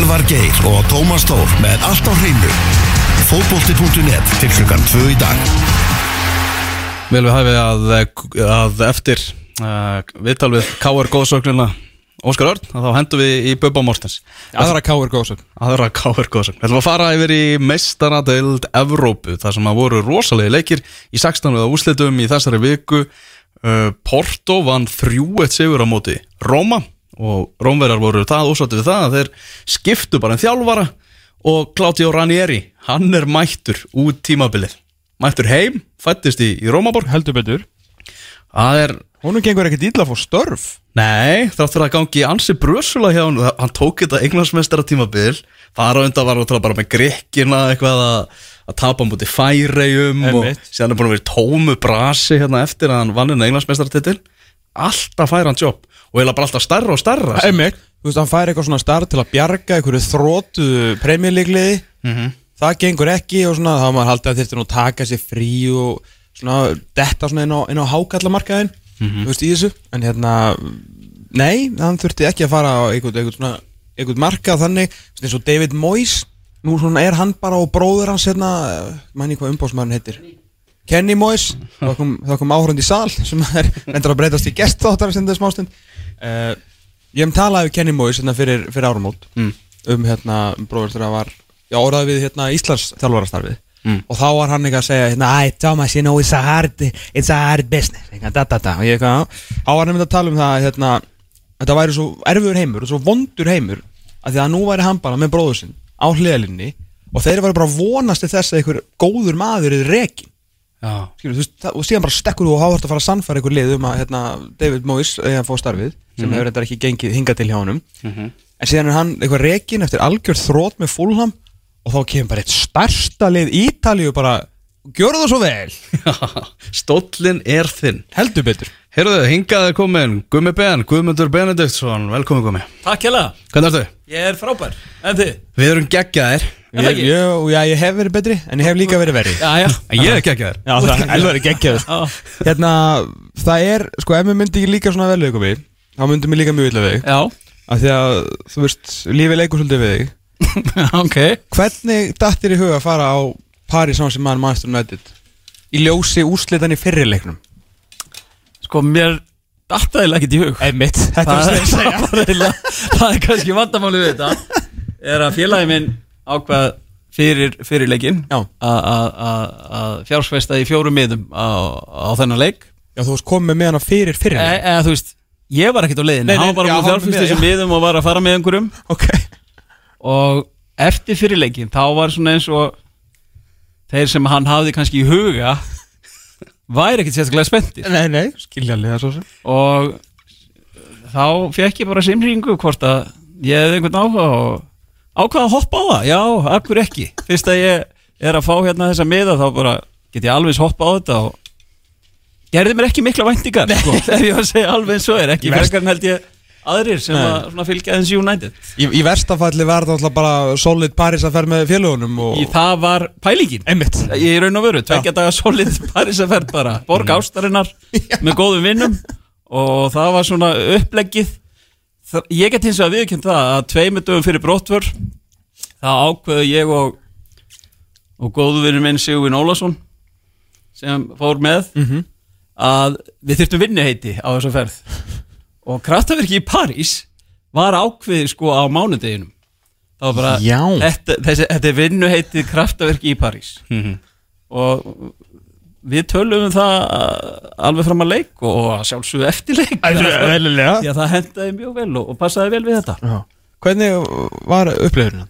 Elvar Geir og Tómas Tór með allt á hreinu. Fótbolti.net til klukkan 2 í dag. Vel við hæfið að, að eftir uh, viðtal við K.R. góðsögnuna Óskar Örn, þá hendum við í Bubba Mortens Aðra káir góðsögn aðra K.R. góðsögn Við ætlum að fara yfir í meistaradeild Evrópu, þar sem að voru rosalegi leikir í 16. við úslitum í þessari viku uh, Porto vann 3-1 sigur á móti Róma og Rómverjar voru það ósáttu við það að þeir skiptu bara en þjálfara og Claudio Ranieri, hann er mættur út tímabilið. Mættur heim, fættist í, í Rómaborg. Heldur betur. Er Honum gengur ekkert illa að fá störf. Nei, þrátt fyrir að gangi ansi brösula hjá hann Hann tók þetta englandsmeistara tímabil Þar á undan var hann bara með grikkina Eitthvað að, að tapa múti færegjum Og síðan er búin að vera tómu brasi Hérna eftir að hann vann henni englandsmeistara titil Alltaf fær hann jobb Og eiginlega bara alltaf stærra og stærra Einmitt. Þú veist, hann fær eitthvað svona starf til að bjarga einhverju þrótu premjörleigliði Mhm. Það gengur ekki og svona þá maður haldið að þyrfti nú að taka sér frí og svona detta svona inn á, inn á hákallamarkaðin Mhm. þú veist í þessu. En hérna, nei, hann þurfti ekki að fara á einhvern, einhvern svona einhvern markað þannig, eins og David Moyes nú svona er hann bara og bróður hans hérna, manni hvað umbóðsmaðurinn heitir? Kenny Moyes, þá kom, kom áhörund í sal sem er endur að breytast í gestþáttar sem þetta er smástund uh, ég hef talað við Kenny Moyes hérna fyrir, fyrir árumót Mm. um hérna um bróður þegar það var já, orðað við hérna Íslands þjálfarastarfið Mm. og þá var hann eitthvað að segja hérna, Æ, Thomas, you know, it's a hard it's a hard business da, da, da. og ég eitthvað, þá var hann myndið að tala um það að, hérna, þetta væri svo erfiður heimur og svo vondur heimur að því að nú væri hann bara með bróður sinn á hliðalinni og þeir væri bara vonast til þess að einhver góður maður er rekin Skilur, þú veist, það, og síðan bara stekkur þú og háhært að fara að sannfæra einhver lið um að hérna, David Moyes að fá starfið sem hefur þetta ekki gengið hingað til hjá honum. En síðan er hann eitthvað rekin eftir algjörð þrótt með fullham og þá kemur bara eitt starsta lið Ítalíu bara, gjöru það svo vel. Stóllin er þinn. Heldur betur. Heyrðu, hingað er komin Gummi Ben, Guðmundur Benediktsson. Velkomin Gummi. Takk hjá Hvernig ertu? Ég er frábær. En þið? Við erum geggjaðir. Er það ég, ég, já, ég hef verið betri en ég hef líka verið verri. Já, já. En ég er geggjaðir Já, það er geggjaður. Hérna, það er, sko, ef mér myndi ekki líka svona vel við komi þá myndi mér líka mjög illa við af því að, þú veist, lífið leikur svolítið við þig. Ok. Hvernig datt þér í huga að fara á Paris saman sem mann Manchester United í ljósi úrslitan í fyrrileiknum Sko, mér dattaðilega ekkert í hug. Einmitt, þetta það, er það, er eiginlega- það er kannski vandamáli við þetta. Er að félagi minn ákvað fyrir, fyrir leikinn Já. Að fjársveista í fjórum miðum á, á þennan leik. Já, þú veist komið með hana fyrir e, fyrrileik Eða þú veist, ég var ekkert á leiðin Nei, nei, Hann var bara þessum já. miðum og var að fara með einhverjum. Ok. Og eftir fyrir leikin þá var svona eins og þeir sem hann hafði kannski í huga væri ekkert sérstaklega spenntir. Nei, nei, skiljanlega svo sem. Og þá fekk ég bara simringu hvort að ég hefði einhvern áhuga og ákvaða að hoppa á það, já, akkur ekki? Fyrst að ég er að fá hérna þessa miða þá bara get ég alveg hoppa á þetta og gerði mér ekki mikla væntingar sko, ef ég var að segja alveg eins og er. Ekki en held ég aðrir sem að fylgja eins United. Í, í verstafalli var það alltaf bara solid Paris að fer með félagunum og í það var pælingin. Einmitt. Í raun og veru, tvekja daga solid Parísaferð bara, borg ástarinnar með góðum vinnum og það var svona uppleggið Þa- ég get hins vegar viðkjönd það að tveimur dögum fyrir brottvör það ákveðu ég og og góðu vinnur minn Sigurvin Ólason sem fór með Mhm. að við þyrftum vinnuheiti á þessu ferð. Og kraftaverki í París var ákveðið sko á mánudeginum. Það var bara þetta, þessi, þetta er vinnuheitið kraftaverki í París. Og við tölum um það alveg fram að leik og að sjálfsögðu eftir leik því að það hendaði mjög vel og, og passaði vel við þetta. Hvernig var upplifurinn?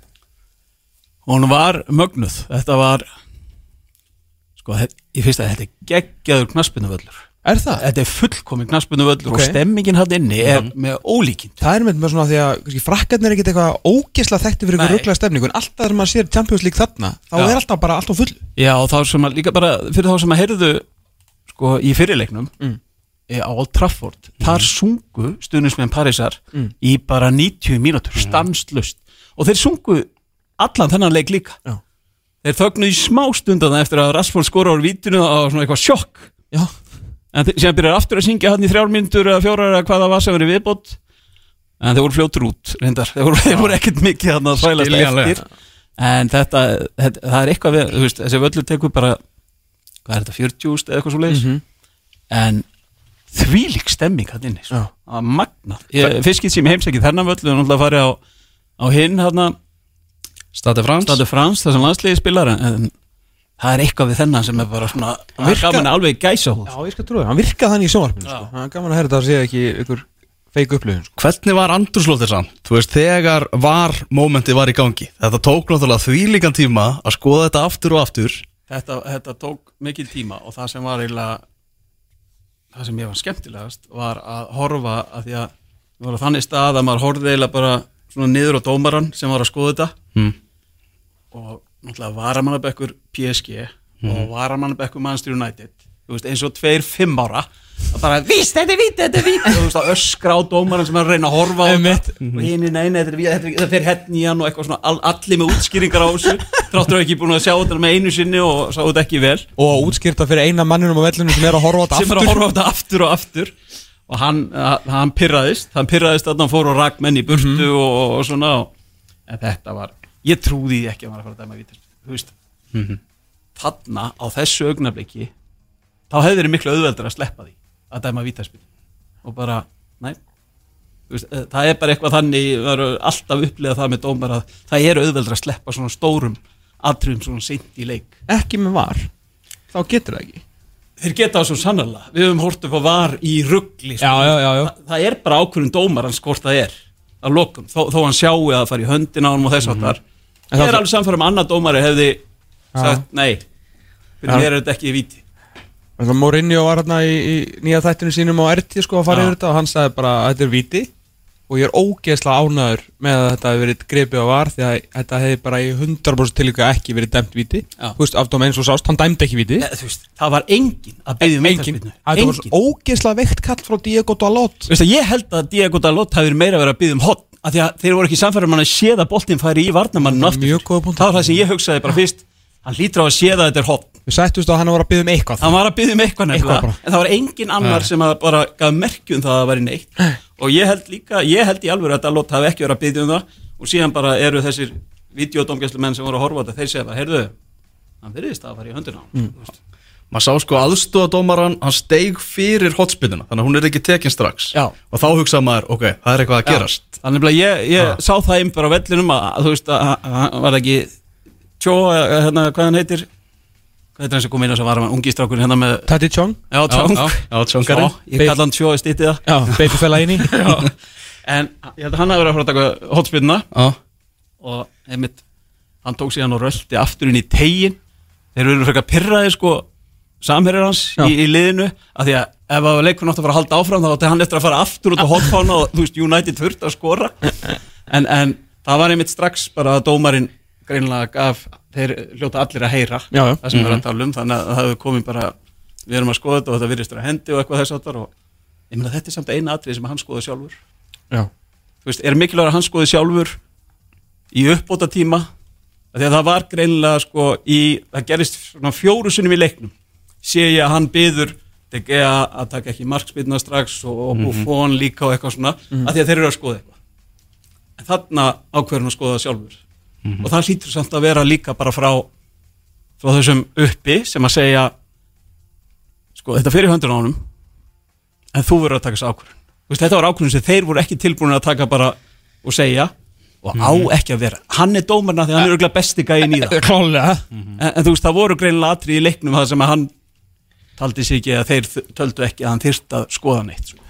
hún var mögnuð. Þetta var sko, í fyrsta þetta er geggjaður knaspunuvöllur Er það? þetta er fullkomin knaspunuvöllur Ok. og stemmingin hann inni er með ólíkind Það er með svona því að frakkarnir er ekkert eitthvað ógisla þekkti fyrir Nei. rugglega stemningu en alltaf þegar maður sér Champions League þarna þá Já. er alltaf bara alltaf full já og þá sem að líka bara fyrir þá sem að heyrðu sko í fyrirleiknum Mm. eh, á Old Trafford þar sungu stuðnismenn Parísar Mm. í bara 90 mínútur stanslust og þeir sungu allan þennan leik líka Já. þeir þögnuðu í smá stundan eftir að Rashford skora en þeir- síðan byrjar aftur að syngja hann í þrjár myndur eða fjórar eða hvað það var sem verið viðbót. En þeir voru fljótur út reyndar, þeir voru, voru ekkert mikið þarna að Skiljanlega. eftir. En þetta, þetta, það er eitthvað við, þú veist, þessi völlur tekur bara hvað er þetta, 40 úst eða eitthvað svo leiðis en þvílík stemming hann inni, sko, það var magnað. Fiskið sem heimsækið þennan völlur og náttúrulega farið á, á hinn hérna, Stade Frans Stade Frans, þessum landsliði spilar en, en það er eitthvað við þennan sem er bara svona, það er Virka- gaman alveg gæsa húð Já, ég skal trúa það, hann virkað þannig í sjónvarpinu sko. Það er gaman að herra þetta að sé ekki ykkur feik upplöfun sko. Hvernig var andurslóttir samt? Þú veist, þegar var mómenti var í gangi Þetta tók náttúrulega þvílíkan tíma að skoða þetta aftur og aftur þetta, þetta tók mikil tíma og það sem var eiginlega það sem ég var skemmtilegast var að horfa að því að það var á þannig stað að maður horfði eiginlega bara svona niður á dómaran sem var að skoða þetta mm. og náttúrulega varamannabekkur PSG og varamannabekkur Manchester United. Veist, eins og tveir fimm ára og bara, víst, þetta er víti, þetta er víti. Og þú veist, að öskra á dómaran sem er að reyna að horfa á þetta og hinn, nei, nei, þetta er víti, þetta þetta fer henni í hann og eitthvað svona, all, allir með útskýringar á þessu. Þráttur að ekki búin að sjá þetta með einu sinni og sá þetta ekki vel. Og útskýrta fyrir eina manninum á vellinu sem er að horfa á þetta sem er að horfa á þetta aftur og aftur. Og hann, hann pyrraðist hann pyrraðist að hann fór og rak menn í burtu og, og svona. Og, en þetta var, ég trúði ekki að maður að fara að dæma vítaspil þú veist. Þarna á þessu augnabliki þá hefði verið miklu auðveldur að sleppa því að dæma vítaspil og bara, næ eh, það er bara eitthvað þannig við erum alltaf upplegað það með dómar að það er auðveldur að sleppa svona stórum atriðum svona seint í leik. Ekki með var Þá getur það ekki. Þeir geta það svo sannarlega. Við höfum hort upp á var í ruggli sko. Þa, það er bara ákvörðun dómarans hvort það er að lokum, þó, þó hann sjáu að það fari í höndin á hann og þess áttar En það það- er alveg samfærum að annar dómari hefði sagt nei fyrir mér er þetta ekki í að Mourinho var hérna í, í nýja þættinu sínum á RT sko að fara yfir þetta og hann sagði bara að þetta er viti og ég er ógeðslega ánæður með að þetta hefði verið grepið á var því að þetta hefði bara í 100% tilíka ekki verið dæmt viti. Þú veist, aftum eins og sást, hann dæmdi ekki viti Eða, veist, það var engin að byggja um Engin, vítaspyrnu. þetta var ógeðslega veikt kall frá Diego Dalot. Veist ég held að Diego Dalot verið meira vera að byggja um hotn af því að þeir voru ekki samfærum hann að séða boltinn færi í varnamanninu aftur. Það var það sem ég hugsaði bara fyrst. Hann lítur á að séða að þetta er hotn Við sættust að hann var að byggja um eitthvað. Hann var að byggja um eitthvað nefnilega. en það var engin annar sem að bara gaf merkjum það að það væri neitt og ég held líka, ég held í alveg að Dalot hafi ekki verið að byggja um það. Og síðan bara eru þessir videodómgæslu menn sem voru að horfa á þetta þeir segja bara, heyrðu, hann virðist að fara í höndina Mm. Maður sá sko aðstóðadómaran Hann steig fyrir hotspinnuna Þannig að hún er ekki tekin strax. Já. Og þá hugsaði maður, ok, það er eitthvað að gerast. Þannig að ég, ég sá það einn bara á vellinum að, þú veist að að- var það ekki tjó, hérna, hvað hann heitir hvað heitir hann sem kom inn og sem var hann ungi strákur hérna með, Tati Chong, já, tjóng já, já. Tjó, ég kalla hann tjó í stýttið það. Já, babyfella inn í en ég held að hann hafi verið að fara að taka hotspinna Já, og einmitt hann tók síðan og röldi aftur inn í tegin þeir eru frekar pyrraði sko samherjar hans í, í liðinu. Af því að ef að leikurinn átti að fara að halda áfram þá átti hann eftir að fara aftur út á hotfána og þú veist United þurft að skora. En, en það var einmitt strax bara að dómarinn greinlega gaf þeir hljóta allir að heyra Já, já. það sem við erum að tala um þannig að það hefur komið bara við erum að skoða þetta og þetta virðist vera hendi og eitthvað þess áttar og ég meina þetta er samt eina atrið sem hann skoða sjálfur. Já, þú veist, er mikilvægur að hann skoði sjálfur í uppbóta tíma því að það var greinilega sko í, það gerist svona fjóru sunnum í leiknum sé ég að hann byður De Gea að taka ekki markspilna strax og, og Buffon líka og eitthvað svona að því að þeir eru að skoða eitthvað hann að það sjálfur og það hlýtur samt að vera líka bara frá frá þessum uppi sem að segja sko þetta fyrir höndun á honum en þú verður að taka þessu ákvörðun. Þetta var ákvörðun sem þeir voru ekki tilbúin að taka bara og segja og á ekki að vera. Hann er dómarna því hann er auðvitað besti gæin í það en, en þú veist það voru greinilega atrið í leiknum það sem að hann taldi sig ekki að þeir töldu ekki að hann þyrst að skoða neitt sko.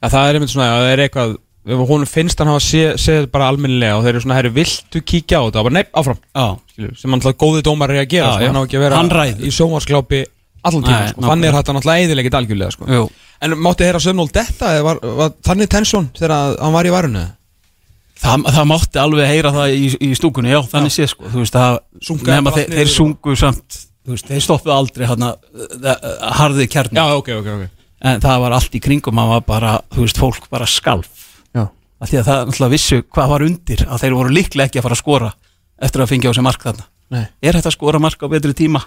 Já, það er einmitt svona, að það er eitthvað hún finnst hann hafa séð sé bara almennilega og þeir eru svona, herri, viltu kíkja á þetta? Og bara, nei, áfram, Já, skilju, sem alltaf góði dómar er að gera, Já, sko, hann á ekki að vera í sjónvarsklápi allan tíma, sko, þannig er þetta náttúrulega eðilegit algjörlega, sko. Jú. En mátti heyra sömnól detta, var, var þannig tensjón þegar að hann var í varunni? það, það mátti alveg heyra það í, í stúkunni, já, þannig sé sko. Þú veist það, þeir, þeir sungu samt þú veist, þeir stoppuðu aldrei hann harðið kjarni ok, ok, ok. En það var allt í kringum, það var bara þú veist, fólk bara skalf Af því að það náttúrulega vissu hvað var undir að þeir voru líklega ekki að fara að skora eftir að fengja á sig mark þarna. Nei. Er þetta að skora mark á betri tíma?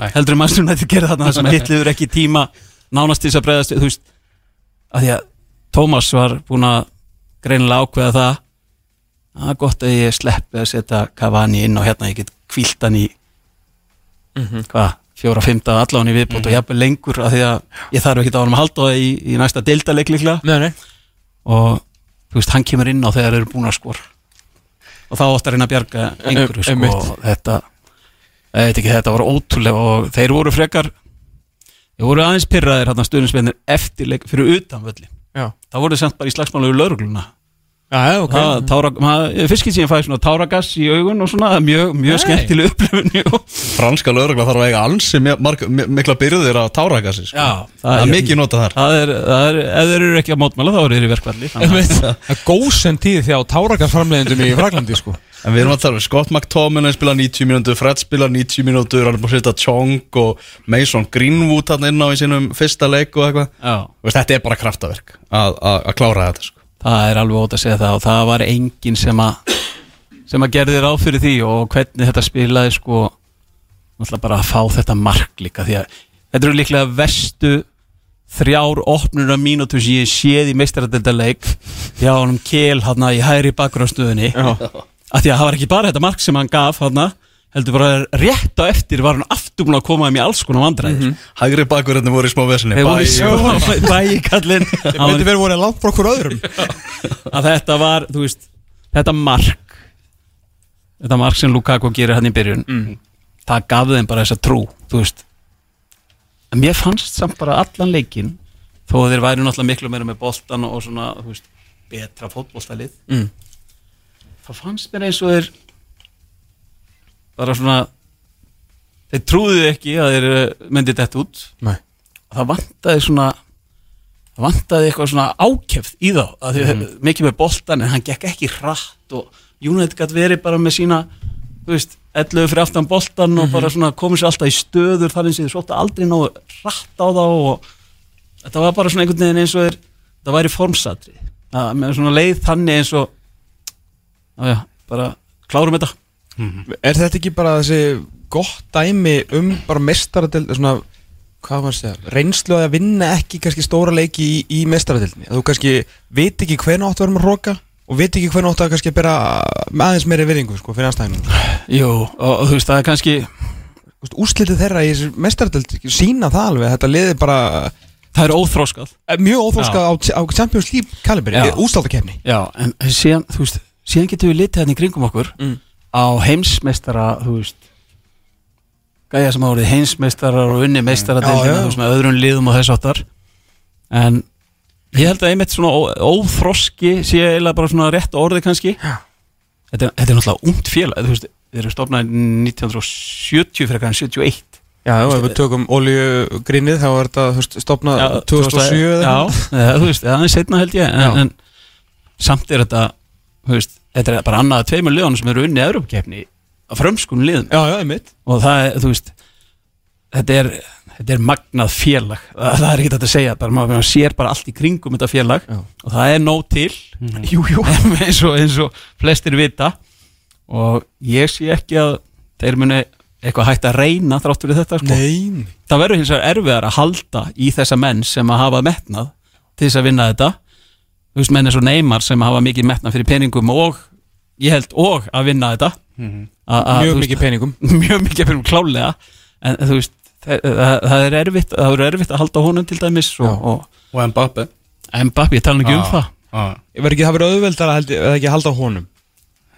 Nei. heldur mannstum að þetta gera þarna sem hitliður ekki tíma nánast til þess að bregðast þú veist. Af því að Tómas var búin að greinilega ákveða það er gott að ég sleppi að setja Cavani inn og hérna ég get kvílt hann í hvað, fjóra, fymta allan í viðbót og jafnvel lengur af því að ég þarf ekki að og veist, hann kemur inn á þegar þeir eru búin að skor og þá átt að reyna að bjarga einhverju sko, einmitt. og þetta ekki, þetta var ótrúlega og þeir voru frekar þeir voru aðeins pyrraðir stuðnisveinir eftirleik fyrir utan völli það voru semt bara í slagsmálu við laurugluna já, já, ok það, tára, fyrst sem ég fæði svona táragass í augun og svona, er mjög, mjög skemmtileg upplifun. Franska lögregla þarf að eiga marg, mikla byrðir á táragassi sko. Já, Það er mikið notað þar það er, það er, ef þeir eru ekki að mótmæla þá eru þeir í verkvalli. Það er góðsend tíð því á tárakarframleiðendum í Fraklandi sko En við erum að tala um Scott McTominay spila 90 mínútur, Fred spila 90 mínútur hann er búin að setja Chong og Mason Greenwood hann inn á í sínum fyrsta leik og eitthvað Já, Þú veist, Þetta er bara kraftaverk að, að, að klára þetta sko. Það er alveg ótt að segja það og það var enginn sem að sem að gerði ráð fyrir því og hvernig þetta spilaði sko náttúrulega bara að fá þetta mark líka því að þetta eru líklega vestu þrjár opnur af mínútur sem ég séð í meistaradildaleik hjá honum Kél hann í hægri bakgrunnstöðunni. Já, að því að það var ekki bara þetta mark sem hann gaf hann heldur bara rétt á eftir var hann aftur búin að koma um í alls konar vandræðir. Hægri bakverðinu voru í smá vesinni smá bækallin Þetta myndi verið voru langt frá okkur öðrum. Að þetta var, þú veist þetta mark þetta mark sem Lukaku gerir hann í byrjun það gaf þeim bara þessa trú þú veist. En mér fannst samt bara allan leikin þó að þeir væri náttúrulega miklu meira með boltan og svona, þú veist, betra fótboltalið Mm. þá fannst mér eins og þeir bara svona þeir trúðu ekki að þeir eh, myndi þetta út. Nei. Það vantaði svona það vantaði eitthvað svona ákefð í þá að því mm. mikið með boltan en hann gekk ekki hratt og United gæti verið bara með sína þú veist, 11 fyrir aftan boltan og bara svona komið sér alltaf í stöður þar eins og þið svolítið aldrei náðu hratt á þá og þetta var bara svona einhvern veginn eins og þeir það væri formsatri að með svona leið þannig eins og já, bara klárum þetta Er þetta ekki bara þessi gott dæmi um bara mestaradel svona, hvað var það, reynslu að vinna ekki kannski stóra leiki í, í mestaradeldinni að þú kannski veit ekki hvernig áttu að vera með roka og veit ekki hvernig áttu að kannski bera aðeins meiri virðingu sko, fyrir anstæðinum Jú, og, og þú veist, það er kannski Úslitið þeirra í þessu mestaradeld sína það alveg, þetta liði bara það er óþróskað eh, mjög óþróska á, á Champions League kalibri, Já. ústaldakefni Já, en síðan, þú veist, síðan getum við litið hérna í kringum okkur. Mm. Á heimsmeistara, þú veist gæja sem hafa verið heimsmeistarar og unni meistara Já, já. þú veist, með öðrum liðum og þess áttar en ég held að einmitt svona óþroski sé eiginlega bara svona rétt orði kannski. Þetta, þetta er náttúrulega ungt félag þú veist, þeir eru stofnaði 1970 fyrir kannan 71 Já, ef við tökum oljugrinnið þá er þetta stopnað 2007 eða? Já, eða, þú veist, það er setna held ég en, en samt er þetta þú veist, þetta er bara annað að tveimur liðunum sem eru unni Evropakefni á frömskun liðum. Já, já, og það er, þú veist þetta er, þetta er magnað félag. Það, það er ekki þetta að segja, bara maður sér bara allt í kringum þetta félag. Já. og það er nóg til. Jú, jú. eins, og, eins og flestir vita. Og ég sé ekki að þeir muni eitthvað hægt að reyna þrátt fyrir þetta sko. Það verður hins vegar erfiðar að halda í þessa menn sem að hafa metnað til þess að vinna þetta þú veist, menn er svo neymar sem hafa mikið metnað fyrir peningum og ég held og að vinna þetta. A, a, Mjög mikið peningum. mjög mikið peningum klálega en þú veist, það, það, er erfitt það er erfitt að halda honum til dæmis og, og Og Mbappe. Mbappé, ég tala ekki um það. Ah. Ég verð ekki að hafa verið auðveldar að ekki að halda honum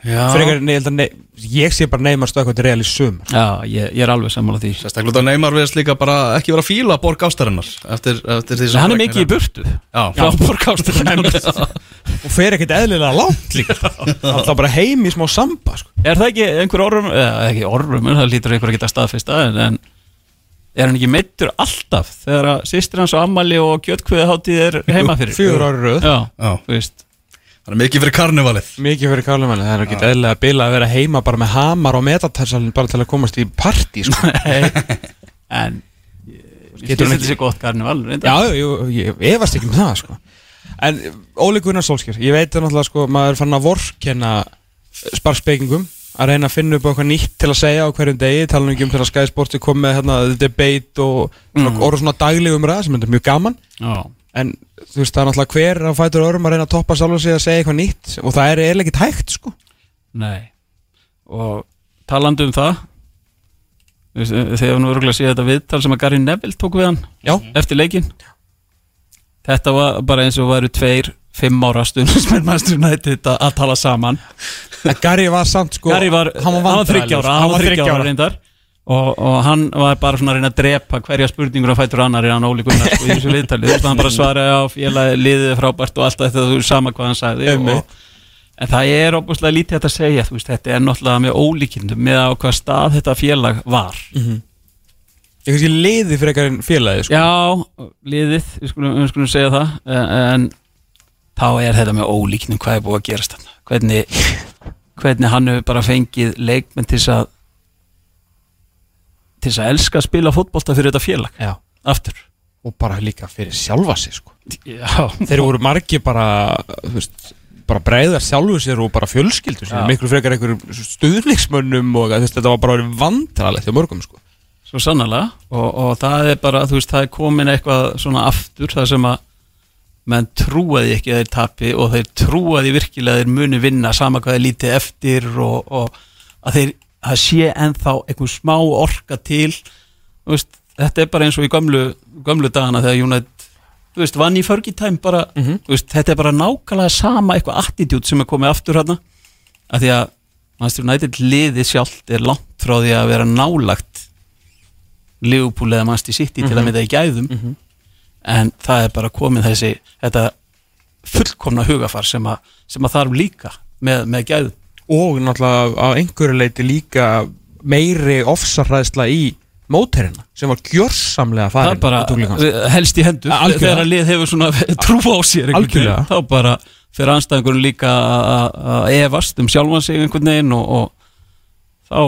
Frekar, nei, ég, held að nei, ég sé bara neymar stökkvað til real í sumar. Já, ég, ég er alveg sammála því. Sérstaklega Neymar viðast líka bara ekki vera að fíla borg ástarinnar Eftir, eftir því sem hann er mikið í burtu. Já, frá borgástur Og fer ekkert eðlilega langt líka Það bara heim í smá samba sko. Er það ekki einhver orrum, eða ekki orrum, en það lítur einhver að geta staðfesta, en, en er hann ekki meittur alltaf þegar að sýstir hans og ammali og kjötkviði hátíð er heima fyrir? Röð. Já, Já. þú veist, hann er mikið fyrir karnivalið Mikið fyrir kálumanni, það er ekkert eðlilega að bila að vera heima bara með hamar og metatærsalinn bara til að komast í partí sko. nei, en Getur þetta sé gott karnival, Já, ég, ég efast ekki um það sko. En Óli Gunnar Solskjær Ég veit að náttúrulega sko, maður er fann að vorkenna sparkspekingum að reyna að finna upp eitthvað nýtt til að segja á hverjum degi tala nú ekki um þegar er komið með hérna, debate og mm. orða svona daglegum ræða sem er mjög gaman Já, en þú veist, það er náttúrulega hver að fætur örum að reyna að toppa sjálf sig að segja eitthvað nýtt og það er eiginlega ekkert hægt sko. Nei. Og talandi um það Þegar nú örgulega sé þetta viðtal sem að Gary Neville tók við hann Já. Eftir leikin Þetta var bara eins og væru tveir Fimm ára United að, tala saman. En Gary var samt sko Gary var, hann var, var þryggjára Hann var þryggjára reyndar og, og hann var bara svona að reyna að drepa hverja spurningur að fætur annar í hann Óli Gunnar sko, í þessu viðtali, þú veist hann bara svaraði á félagi liðið frábært og allt þetta þú veist sama hvað hann sagði og, en það er óbúslega lítið að segja þú veist, þetta er náttúrulega með ólíkindum með á hvað stað þetta félag var. Ég kannski liði fyrir eitthvað félagi sko. Já, liðið, við skulum, við skulum segja það en, en þá er þetta með ólíkindum hvað er búið að gerast þarna. Hvernig, hvernig hann hefur bara fengið leikmenn til að til þess að elska að spila fótbolta fyrir þetta félag. Já. aftur. Og bara líka fyrir sjálfa sig sko. Já, þeir voru margi bara þú veist, bara breyðar sjálfu sér og bara fjölskyldu sér, Já. miklu frekar einhverjum stuðningsmönnum og þú veist, þetta var bara vandralegt hjá mörgum sko. Svo sannlega og, og það er bara, þú veist, það er komin eitthvað svona aftur það sem að menn trúaði ekki að þeir tapi og þeir trúaði virkilega að þeir muni vinna sama hvað þeir lítið eftir og, og að þeir að sé ennþá einhver smá orka til veist, þetta er bara eins og í gömlu, gömlu dagana þegar United veist, vann í Fergie time bara þú veist, þetta er bara nákvæmlega sama eitthvað attitude sem er komið aftur hérna að því að United liðið sjálft er langt frá því að vera nálagt Liverpool eða Manchester City til að mynda í gæðum. En það er bara komið þessi þetta fullkomna hugafar sem að, sem að þarf líka með, með gæðum og náttúrulega á einhverju leiti líka meiri ofsarræðsla í móterina sem var gjörsamlega það farin er bara helst í hendur. Þegar að lið hefur svona trú á sér þá bara fyrir anstæðingurinn líka að- að að efast um sjálfan sig einhvern veginn og, og þá,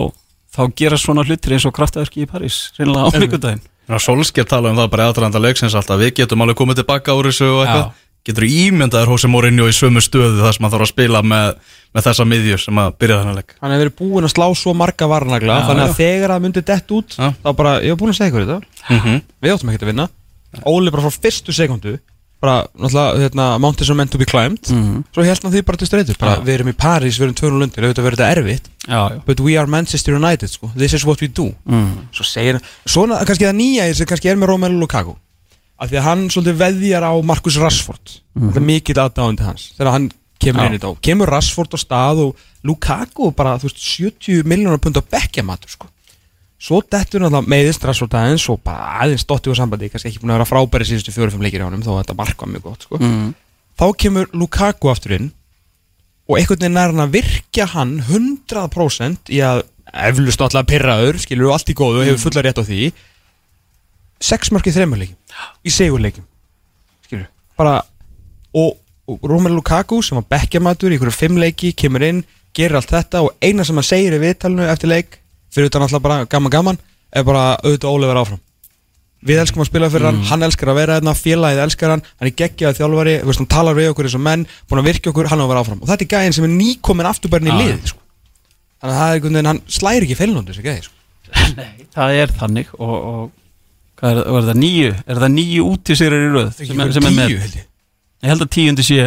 þá gera svona hlutir eins og kraftaverki í París reynilega á mikudaginn Solskjær tala um það bara í aðranda leiksins alltaf Við getum alveg komið tilbaka úr þessu og eitthvað Getur ímyndaður Hósi Mourinho í sömu stöðu þar sem hann þarf að spila með, með þessa miðjur sem að byrja þennan leik hann hefur verið búinn að slá svo marga varnagla Já, þannig að já. þegar það myndi dett út Já. þá bara, ég hef búinn að segja ykkur þetta mm við áttum ekkert að vinna Óli bara frá fyrstu sekundu bara, náttúrulega, hérna, mountains are meant to be climbed Mhm. svo held hann því bara til streytur bara, Já. við erum í París, við erum 200 lundir auðvitað verður þetta erfitt but we are Manchester United, sko, this is what we do Mm. svo segir hann, svona kannski það nýja sem kannski er með Romelu Lukaku af því að hann svolítið veðjar á Marcus Rashford. Þetta er mikill aðdáðandi hans þegar hann kemur Já. inn í og kemur Rashford á stað og Lukaku bara, þú veist, 70 miljónar pund á bekkjamatur, sko. Svo dettur náttúrulega meiðist Rashford aðeins og bara aðeins dotti úr sambandi, kannski ekki búin að vera frábæri síðustu fjóru-fimm leikir honum, þó að þetta mark var mjög gott, sko. Mm. þá kemur Lukaku aftur inn og einhvern veginn er hann að virkja hann 100% í að eflust alltaf pirraður, skilur þú allt í góðu og hefur fulla rétt á því sex mörkið þreymurleikim í segurleikim skilur bara og, og Romelu Lukaku sem var bekkjamatur í einhverju fimm leiki kemur inn, gerir allt þetta og eina sem hann segir í viðtalinu eftir leik fyrir utan alltaf bara gaman gaman er bara auðvitað Óli vera áfram við elskum að spila fyrir hann, hann elskar að vera hérna félagið elskar hann, hann er geggjað þjálfari veist, hann talar við okkur eins og menn, búin að virka okkur hann á að vera áfram og þetta er gæðin sem er nýkomin afturbærin í Já. lið sko. þannig að það er einhvern veginn, hann slæri ekki feilnóndi þessi gæði sko. Nei, það er þannig og, og hvað er, er það nýju er það nýju útisýrar í röð sem, er- sem er með, tíu held ég. Ég held að tíundi sé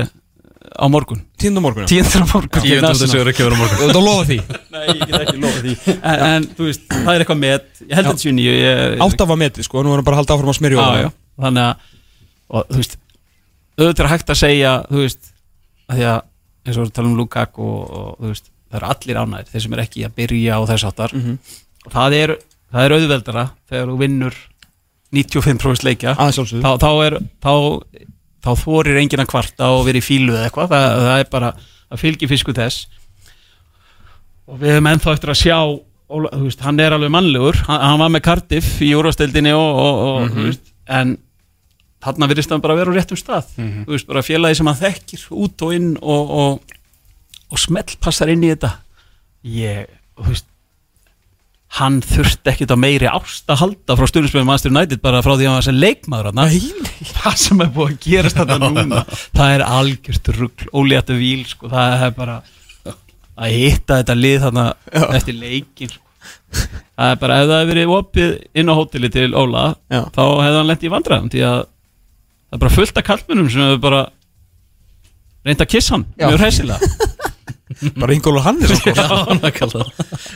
á morgun. Tíundum morgun tíundur á morgun. Þessu er ekki verið á morgun Þú lofa því. Nei, ég get ekki lofa því. En, en þú veist, það er eitthvað með ég held að þetta séu nýju ég- Átta var metið sko, nú erum bara að halda áfram já, já. þannig að og, þú veist, auðvitað er hægt að segja þú veist, að því að eins og við tala um Lukaku og, og þú veist, það eru allir ánægir, þeir sem er ekki að byrja og þess áttar Mhm. og það er, það er auðveldara þegar þú vinnur 95% leikja þá, þá er þá, þá þorir enginn að kvarta og verið í fílu eða eitthvað, það, það er bara að fylgi fisku þess. Og við hefum ennþá eftir að sjá veist, hann er alveg mannlegur. Hann, hann var með Cardiff í úrvasteldinni og, og, og þú veist, en þarna virðist hann bara vera á réttum stað. Þú veist, bara félagi sem hann þekkir út og inn og, og, og smellpassar inn í þetta. Ég, þú veist hann þurfti ekkit á meiri ást að halda frá stjórnismöðum Master United bara frá því að hann var sem leikmaður það sem er búið að gerast þetta núna það er algjört rugl óléttu víl sko, það er bara að hitta þetta lið þarna eftir leikin sko. það er bara ef það hefði verið opið inn á hóteli til Óla Já. þá hefði hann lent í vandræðum því að það er bara fullt af kallmennum sem hefur bara reynd að kissa hann Já. mjög hressilega bara Ingólu Hannes sko.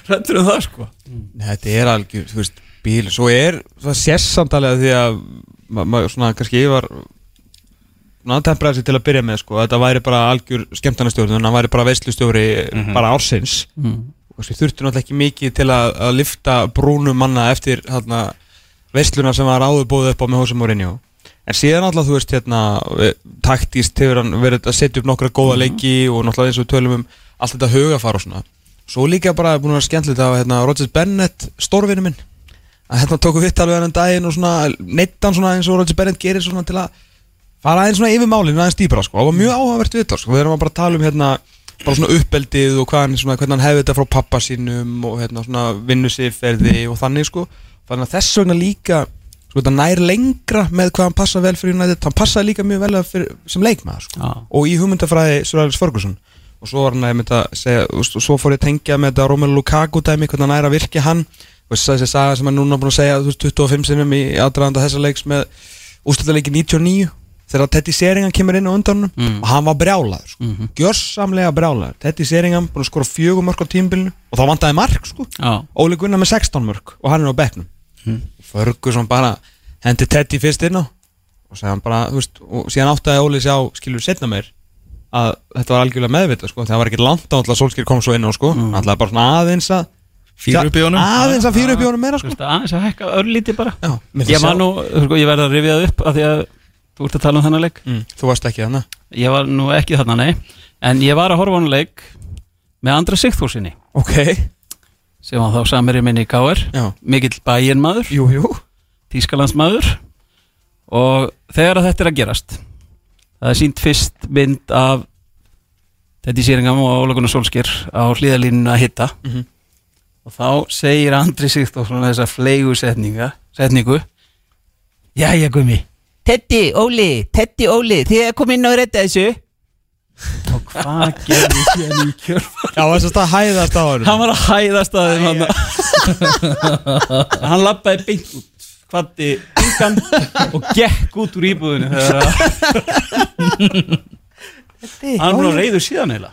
hrættur um það sko. Nei, Þetta er algjör, þú veist, bíl. Svo er, það sést samtalið því að ma- maður svona kannski var svona tempraði sig til að byrja með sko, að þetta væri bara algjör skemmtarnastjórn hann væri bara veislustjóri bara ársins. Mm. og við þurftum náttúrulega ekki mikið til að, að lifta brúnum manna eftir hérna, veisluna sem var áður búið upp á með Hosea Mourinho en síðan náttúrulega þú veist hérna, við- taktíst hefur hann verið að setja upp nokkra góða leiki og náttúrulega eins og tölum um allt þetta hugafar og svona. Svo líka bara búin að vera skemmtilegt að hérna, Rodgers Bennett, stórvinu minn. Að hérna tóku vitt alveg hann daginn og svona neittan svona eins og Rodgers Bennett gerir svona til að fara aðeins svona yfir málinu aðeins dýbra sko, það var mjög áhugavert við þetta sko, við erum að bara tala um hérna bara svona uppeldið og hvað hann, svona, hvernig hann hefði þetta frá pappa sínum og hérna svona vinnusifferði og þannig sko. Þannig að þess vegna líka sko þetta nær lengra með hvað hann passa vel fyrir United. Hann passaði líka mjög vel fyrir, sem leikmaður sko. Já. og í hugmyndafræði Sir Alex Ferguson. Og svo var hann að að segja og svo fór ég að tengja með þetta Romelu Lukaku dæmi hvernig hann er að virka hann. Og þessi saga sem hann núna búin að segja þú veist, 25 sinnum í aðdraðanda þessa leiks með úrslutaleiki 99 þegar Teddy Seringan kemur inn á undanum. Mm. og hann var brjálaður sko. Mhm. gjörsamlega brjálaður. Teddy Seringan búin að skora fjögur mörg á tímbilinu og þá vantaði mark sko. Já, Óli Gunnar með 16 mörg og hann er á bekknum Mm. Ferguson bara hendi Teddy fyrst inn á. Og segja hann bara, þú veist, og síðan áttaði Óli sjá, skilur setna meir að þetta var algjörlega meðvitað, sko, það var ekki langt á alltaf Solskjær kom svo inn á, sko, mm. alltaf bara svona aðeins að Fýra upp í honum. Aðeins að fýra upp í honum meira, sko. Aðeins að hækka örlíti bara. Já, mér Ég var nú, sko, ég verði að rifja það upp af því að þú ert að tala um þennan leik. Mm, Þú varst ekki þannig Ég var nú ekki þarna, nei. En ég var að horfa á hann leik með Andra Sigþórsinni Ok, sem var þá samherri minni í K.R. já, Mikill bæinmaður, jú, jú. Þýskalandsmaður. Og þegar að þetta er að gerast það er sínt fyrst mynd af Teddy Sýringam og Óla Gunnar Solskjær á hlýðalínuna að hitta. Mhm. og þá segir Andri Sigþórsson þessa fleigu setninga, setningu Jæja gummi. Teddy, Óli, Teddy, Óli þið er komið inn á að redda þessu og hvað gerði síðan í kjörf Já, þess að hæðast á hann hann var að hæðast að þeim hann hann lappaði beint út kvatti yngan og gekk út úr íbúðinu þegar að hann var reyður síðan heila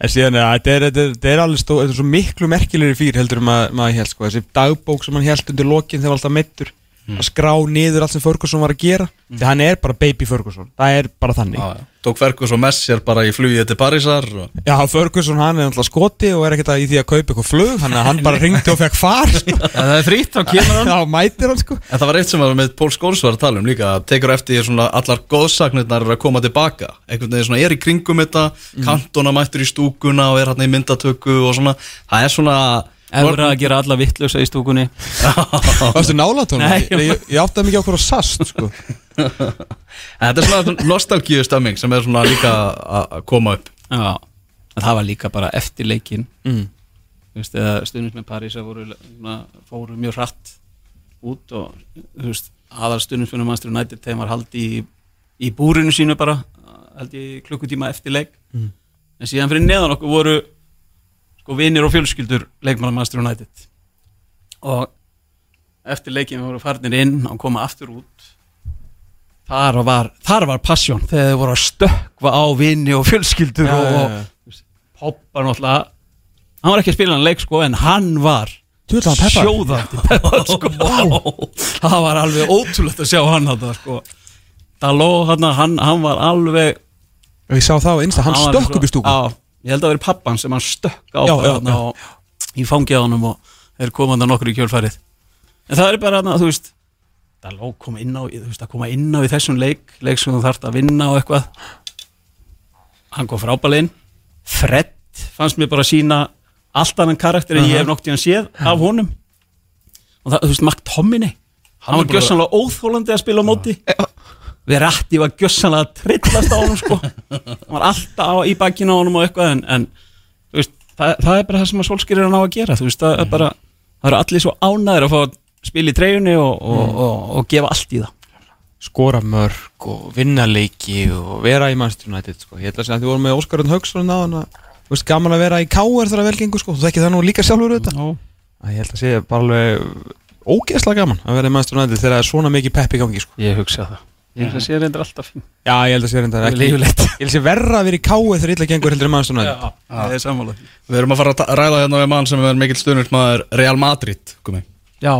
En síðan, þetta er, þetta er, er alveg stó, þetta er svo miklu merkilegri fyrir heldur um að maður held, sko, þessi dagbók sem hann held undir lokin þegar var alltaf meittur að skrá niður allt sem Ferguson var að gera. Því hann er bara baby Ferguson, það er bara þannig. Já, já. Tók Fergus og Messier bara í flugið til Parísar og... Já, Ferguson hann er alltaf skoti og er ekkert að í því að kaupa eitthvað flug, hann, hann bara ringdi og fekk far sko. það er frýtt, þá kemur hann. Já, mætir hann sko. En það var eitt sem var með Pól Skóls var að tala um líka að tekur eftir svona allar góðsagnirnar er að koma tilbaka. Einhvern veginn svona er í kringum þetta kantona mættur í stúkuna og er hann í myndatöku og svona, það er svona Efra að gera alla vittlösa í stúkunni Varstu nálat honum? Nei, Ég, ég, ég átti að mikið okkur á sast sko þetta er svona nostalgíu stemming sem er svona líka að koma upp Já, en það var líka bara eftir leikin mm. Þú veist, eða stundins með París að voru, svona, fóru mjög hratt út og þú veist, aðal stundins með Manchester United þeim var haldi í, í búrinu sínu bara held í klukkutíma eftir leik Mm. en síðan fyrir neðan okkur voru sko vinir og fjölskyldur leikmanna Manchester United. Og eftir leikin voru farnir inn og koma aftur út. Þar var, þar var passion þegar þau voru að stökkva á vini og fjölskyldur Já, og, og já. þú veist, Poppa náttúrulega hann var ekki að spila hann leik sko en hann var sjóðandi peppar sko. Það var alveg ótrúlegt að sjá hann þetta sko. Daló hann, hann, var alveg Og ég sá það á einsta, hann stökk upp í stúku ég held að vera pappan sem hann stökk á Já, já, þarna já. og í fangið á honum og þeir komandi nokkur í kjölfærið en það er bara hann að þú veist Daló kom inn á, þú veist að koma inn á í þessum leik, leik sem þú þarft að vinna og eitthvað. Hann kom frábælein Fred fannst mér bara sína allt annan karakter en ég hef nokt í hann séð af honum. Og það, þú veist, Mark Tomini hann, er var bara- gjössanlega óþólandi að spila á móti Verratti var gjössanlega að trillast á honum sko hann var alltaf á, í bakkinu á honum og eitthvað en, en veist, það, það er bara það sem að solskýrir hann á að gera veist, það er bara það eru allir svo ánæður að fá að spila í treyjunni og, og, og, og, gefa allt í það skora mörg og vinna leiki og vera í United sko. ég ætla að segja að þið voru með Óskarun að veist gaman að vera í K.R. þegar vel gengur sko. þú þekki það nú líka sjálfur þetta Já. að ég held að segja bara alveg ógeðslega gaman að vera í United þegar það er svona mikið pepp í gangi sko. Ég hugsa það Ég hugsa að sé reyndar alltaf. Fín Já, ég held að sé reynda ekki. Líflegt Ég held að sé verra að vera í káu þegar illa gengur heldur í Manchester United það er sammála. Við erum að fara að ræða hérna við mann sem er mikill stundismæður Real Madrid komi. Já.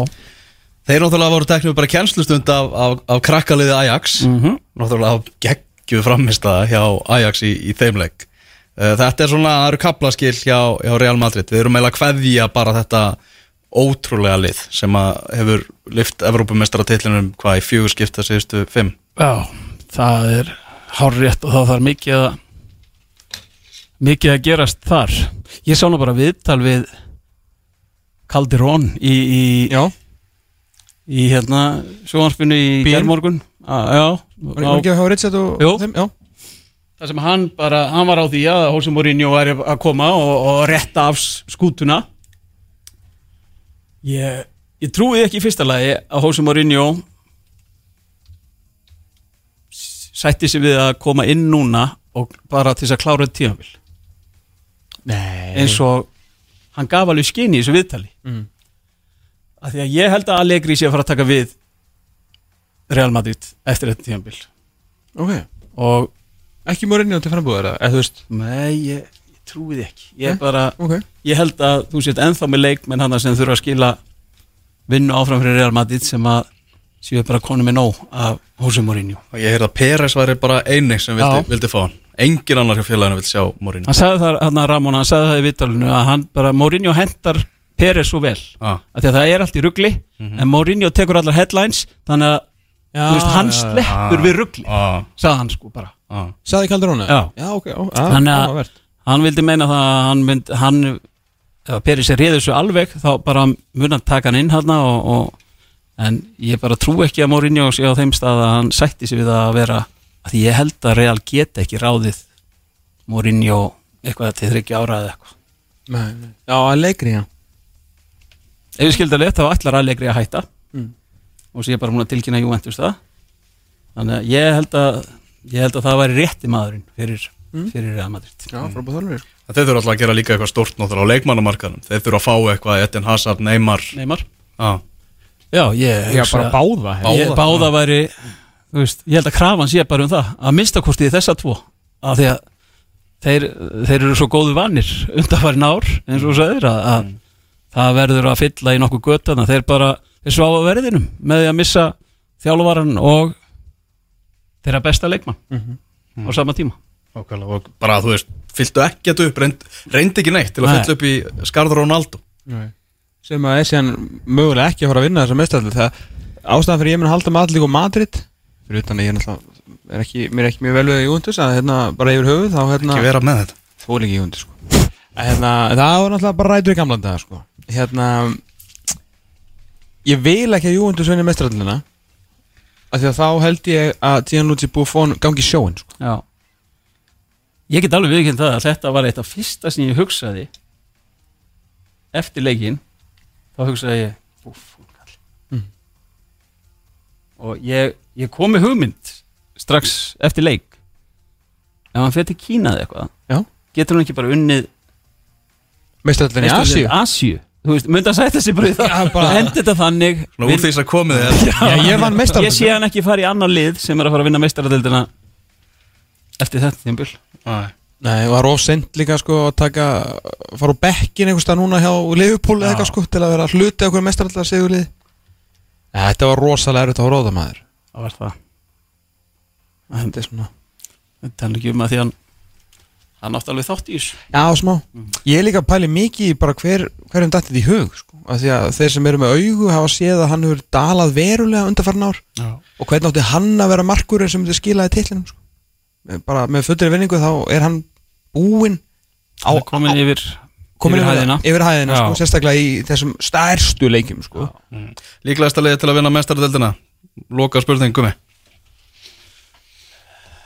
Þeir náttúrulega voru teknum bara kjenslustund af, af, af krakkaliði Ajax. Mhm. Náttúrulega geggjuð frammistaða hjá Ajax í, í þeimleik uh, Þetta er svona, það eru kaplaskil hjá, hjá Real Madrid. Við erum þetta ótrúlega lið sem að hefur lift Evrópumestratitlinum hvað í fjögur skipta síðustu fimm Já, það er hárrétt og það þarf mikið að mikið að gerast þar. Ég sá nú bara viðtal við Calderón í, í, í hérna sjónvarpinu í gerðmorgun Já, var á, ekki að hafa? Já, það sem hann bara, hann var á því að Jose Mourinho væri að koma og, og rétta af skútuna. Ég, ég trúi ekki í fyrsta lagi að Jose Mourinho sætti sig við að koma inn núna og bara til þess að klára þetta tímabil. Nei. Eins og hann gaf alveg skinni í þessu viðtali. Mm. af því að ég held að Allegri sé að fara að taka við Real Madrid eftir þetta tímabil. Ok, og ekki Mourinho til frambúðar eða þú veist? Nei, ég, ég trúi því ekki. Ég, Nei? bara, Ok. ég held að þú sést ennþá með leikmenn hana sem þurfa að skila vinnu áfram fyrir Real Madrid sem að séu bara konu með nóg af Jose Mourinho. Og ég heyrði að Peres væri bara eini sem vildi, vildi fá hann. Engin annar hjá félaginu vildi sjá Mourinho. Hann sagði það, hann að Ramón, hann sagði það í vitalinu að hann bara, Mourinho hendar Peres svo vel. Ah. af því að það er allt í ruggli en Mourinho tekur allar headlines þannig að Já, þú veist, hann sleppur við ruggli ah, sagði hann sko bara. Ah. Saði Calderón Já. Já, ok Þannig að- áhugavert. hann vildi meina það að hann mynd, hann ef Peris er réður svo alveg þá bara mun hann taka hann inn hann og, og, en ég bara trú ekki að Mourinho sé á þeim stað að hann sætti sig við að vera að því ég held að Real geta ekki ráðið Mourinho eitthvað til þryggja ára eða eitthvað. Nei, nei. Já, að leikri, já. Ef við skildum létt þá ætlar allegri að hætta. Mm. og sé bara múin að tilkynna Juventus það. Þannig að ég held að ég held að það væri rétti maðurinn fyrir, fyrir Real Madrid. Já, frábúð þorlur Þeir þurfa alltaf að gera líka eitthvað stort náttúrulega á leikmannamarkaðum Þeir þurfa að fá eitthvað Eden Hazard, Neymar. Neymar. Ah. Já, ég Já, bara báða Báða. ég, báða væri þú veist, ég held að krafan sé bara um það að minnstakosti í þessa tvo af því að þeir, þeir eru svo góðu vanir undanfærin ár eins og þú sagðir að, að það verður að fylla í nokkuð göttana þeir bara, þeir svá á verðinum með því að missa þjálfvaran og þeirra besta leikmann á sama tíma. Ákvæmlega, og bara þú veist, fylltu ekkert upp reynd, reyndi ekki neitt til að Nei. fylla upp í skarður Ronaldo sem að er síðan mögulega ekki að fara að vinna þessa mestaraldi það ástæðan fyrir ég mun að halda allir og Madrid fyrir utan að ég er ekki, mér er ekki mjög vel við Júndus að hérna bara yfir höfuð þá hérna ekki vera með þetta fór ekki Júndus sko. Að, hérna, það var náttúrulega bara rætur í gamla dag sko. hérna ég vil ekki að Júndus vinni mestaraldina af því að þá held ég að Gianluigi Buffon gangi sjóin sko. Já Ég get alveg viðkynnt það að þetta var eitt af fyrsta sem ég hugsaði eftir leikin þá hugsaði ég úff, kall. Mm. og ég, ég kom með hugmynd strax eftir leik. Ef hann fyrir til Kína eða eitthvað Já. getur hann ekki bara unnið mestaraldin í Asíu? Asíu? Þú veist, myndi að sætta sig bara í það? Bara- hendi þetta þannig. Svona úr því að komið þér Já, ég vann meistaraldina. ég sé hann ekki fara í annar lið sem er að fara að vinna meistaradildina eftir þetta tímabil Nei. Það er of sent líka sko að taka, fara á bekkin einhvers stað núna hjá Liverpool eða eitthvað sko til að vera að hluti okkur mestarallar sigurlið Þetta var rosalega erfitt að róða maður. Það var það. Þetta er svona. Þetta er ekki um að því hann hann átti alveg þátt í þessu. Já, smá. Ég er líka að pæli mikið í bara hver, hverjum dætti því hug sko. Að Því að þeir sem eru með augu hafa séð að hann hefur dalað verulega undarfarn ár. Já. Og hvernig átti hann að vera markurinn sem þið skilaði titlinum sko. Bara með fullri vinningu þá er hann búinn á, komin yfir komin yfir hæðina. yfir hæðina sko, sérstaklega í þessum stærstu leikjum sko. Líklegasta liði til að vinna mestaradeldina Loka spurningum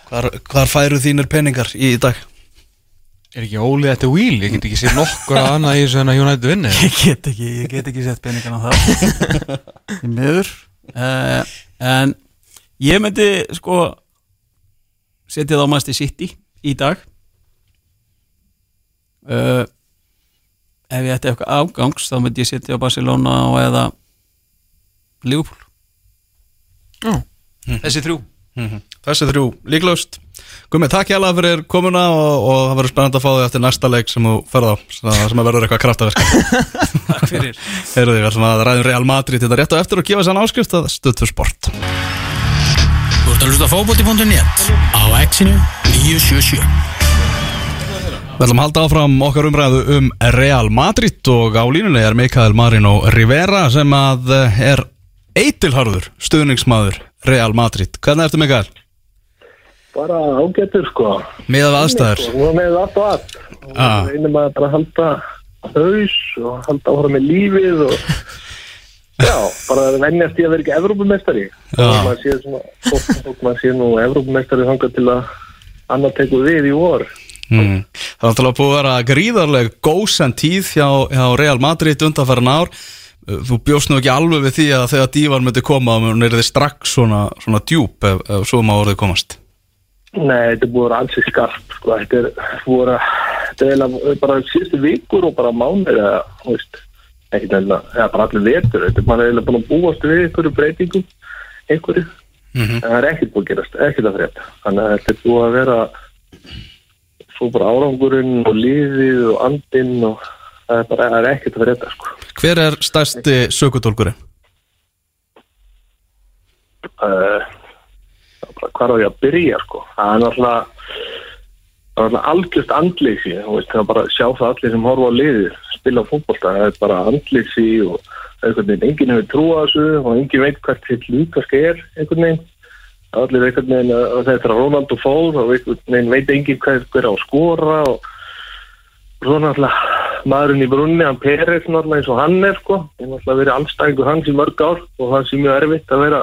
Hvar, hvar færu þínir peningar í dag? Er ekki ólið þetta wheel? Ég get ekki séð nokkur að annað í þessu en að United vinni. Ég get ekki, ég get ekki sett peningan á það í miður. Uh, en ég myndi sko setja það á mæsti City í dag uh, ef ég ætti eitthvað afgangs þá myndi ég setja á Barcelona og eða Liverpool. Já. Þessi þrjú. Þessi þrjú. Líklaust. Gumi, takk hjá alveg fyrir komuna og, og það verður spennandi að fá þig eftir næsta leik sem þú ferð á sem að verður eitthvað kraftaverk. Takk fyrir. Heyrðu því, við ætlum að ræðum Real Madrid þetta rétt á eftir og gefa sann áskrift að stöðtur sport. Þú ert að hlusta á fótbolti.net á exinu 977 Við ætlum að halda áfram okkar umræðu um Real Madrid og á línunni er Mikael Marino Rivera sem að eh, er eitilharður stuðningsmaður Real Madrid. Hvernig ertu Mikael? bara ágættur sko Miðað við aðstæður. og með allt og allt og Ah. reynum að bara halda haus og halda áhra með lífið og já, bara að venjast í að vera ekki Evrópumestari Já. og maður sé svona þótt maður sé nú Evrópumestari þangað til að annar tekur við í vor Mm. Það er náttúrulega búið að vera gríðarleg gósen tíð hjá, hjá Real Madrid undanfæran ár. Þú bjóst nú ekki alveg við því að þegar dívan myndi koma og hún er þið strax svona, svona djúb ef, ef svo má orðið komast. Nei, þetta búið að vera ansi skarp sko. þetta er búið að eiginlega bara síðustu vikur og bara mánuð eða, þú veist ekki nefna, eða bara allir vetur þetta er bara eiginlega búin að búast við einhverju breytingum einhverju Mhm. en það er ekkert búið að gerast, ekkert að frétta þannig að þetta er búið að vera svo bara árangurinn og lífið og andinn og það er bara það er ekkert að frétta sko. Hver er stærsti sökutólkurinn? uh, hvað er ég að byrja sko það er náttúrulega það er algjörst veist, það er bara að sjá það allir sem horfa á liðir spila fótbolta, það er bara andleysi og einhvern veginn, enginn hefur trú á þessu og enginn veit hvert þitt líkask er einhvern veginn allir einhvern veginn að þetta er Ronaldo fór og einhvern veginn veit enginn hver, hver á skora og svo náttúrulega maðurinn í brunni, hann Peres náttúrulega eins og hann er sko, ég er náttúrulega verið allstæðingur hans í mörg ár og það sé mjög erfitt að vera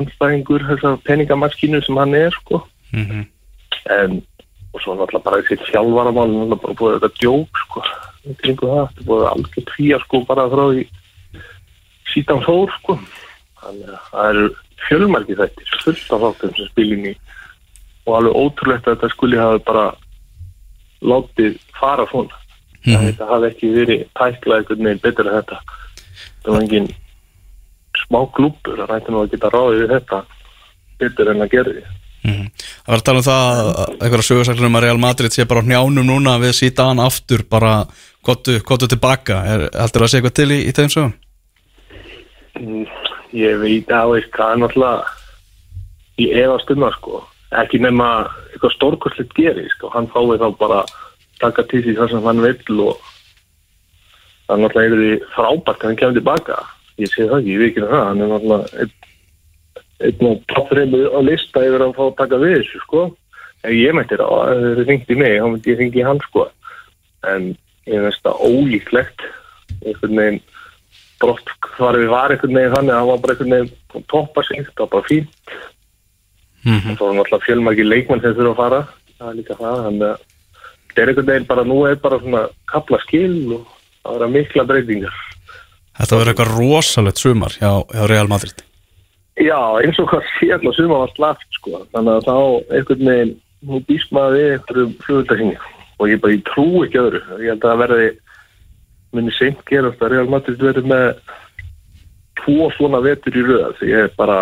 anstæðingur þessar peningamaskínu sem hann er sko. Mm -hmm. en og svo náttúrulega bara þessi þjálfaramál náttúrulega bara búið þetta djók sko. Kringu það, þetta er búið algjört fýja sko bara frá því sítan fór sko. Þannig að það eru fjölmarki þættir fullt af þáttum sem spilin í. Og alveg ótrúlegt að þetta skuli hafa bara látið fara svona. Mm -hmm. þetta hafi ekki verið tæklað einhvern veginn betur en þetta. Það var engin smá klúpur það rætti nú að geta ráðið við þetta betur en að gera því. Það var að tala um það að einhverja sögursaklunum um að Real Madrid sé bara á njánum núna við síta hann aftur bara kottu, tilbaka. Heldur það að sé eitthvað til í, í þeim sögum? Mm, Ég veit að veist, það er náttúrulega í efast um það sko. Ekki nema eitthvað stórkostlegt gerist og hann fái þá bara taka til því það sem hann vill og það er náttúrulega er því frábært að hann kemur tilbaka. Ég sé það ekki, ég veit ekki það. Hann er náttúrulega einn og toppreimu á lista yfir að fá að taka við þessu sko. Ef ég mætti það, þeir ringdi mig þá myndi ég ringi hann sko. En ég veist það ólíklegt einhvern veginn brott farið við var einhvern veginn þannig að hann var bara einhvern veginn toppa sig, það var bara fínt. Og svo er náttúrulega fjölmarki leikmann sem þurfa að fara. Það er líka það þannig að þetta er einhvern veginn bara nú er bara svona kapla skil og það verða mikla breytingar. Þetta verður eitthvað rosalegt sumar hjá, hjá Real Madrid. Já, eins og hvað síðan og suma var slaft sko. Þannig að þá einhvern veginn nú býst maður við einhverjum flugöldahingi og ég bara, ég trú ekki öðru. Ég held að það verði minni seint gerast að Real Madrid verði með tvo svona vetur í röð því ég er bara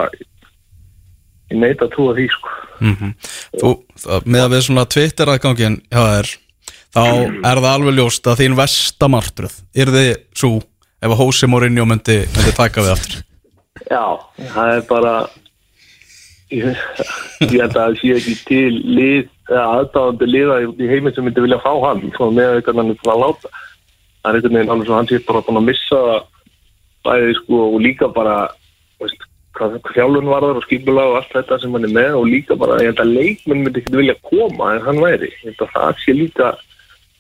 ég neita að trúa því sko. Mm Þú, það, með að við svona Twitter aðgangin hjá þér þá er það alveg ljóst að þín vestamartröð er þið svo ef að Hósi Mourinho myndi, myndi taka við aftur. Já, það er bara ég, ég held að það sé ekki til lið, aðdáðandi liða í, heiminn sem myndi vilja fá hann svona með eitthvað hann er svona að láta það er einhvern veginn alveg svo hann sé bara búin að missa bæði sko og líka bara veist, hvað þjálfun varðar og skipula og allt þetta sem hann er með og líka bara, ég held að leikmenn myndi ekki vilja koma en hann væri, ég held að það sé líka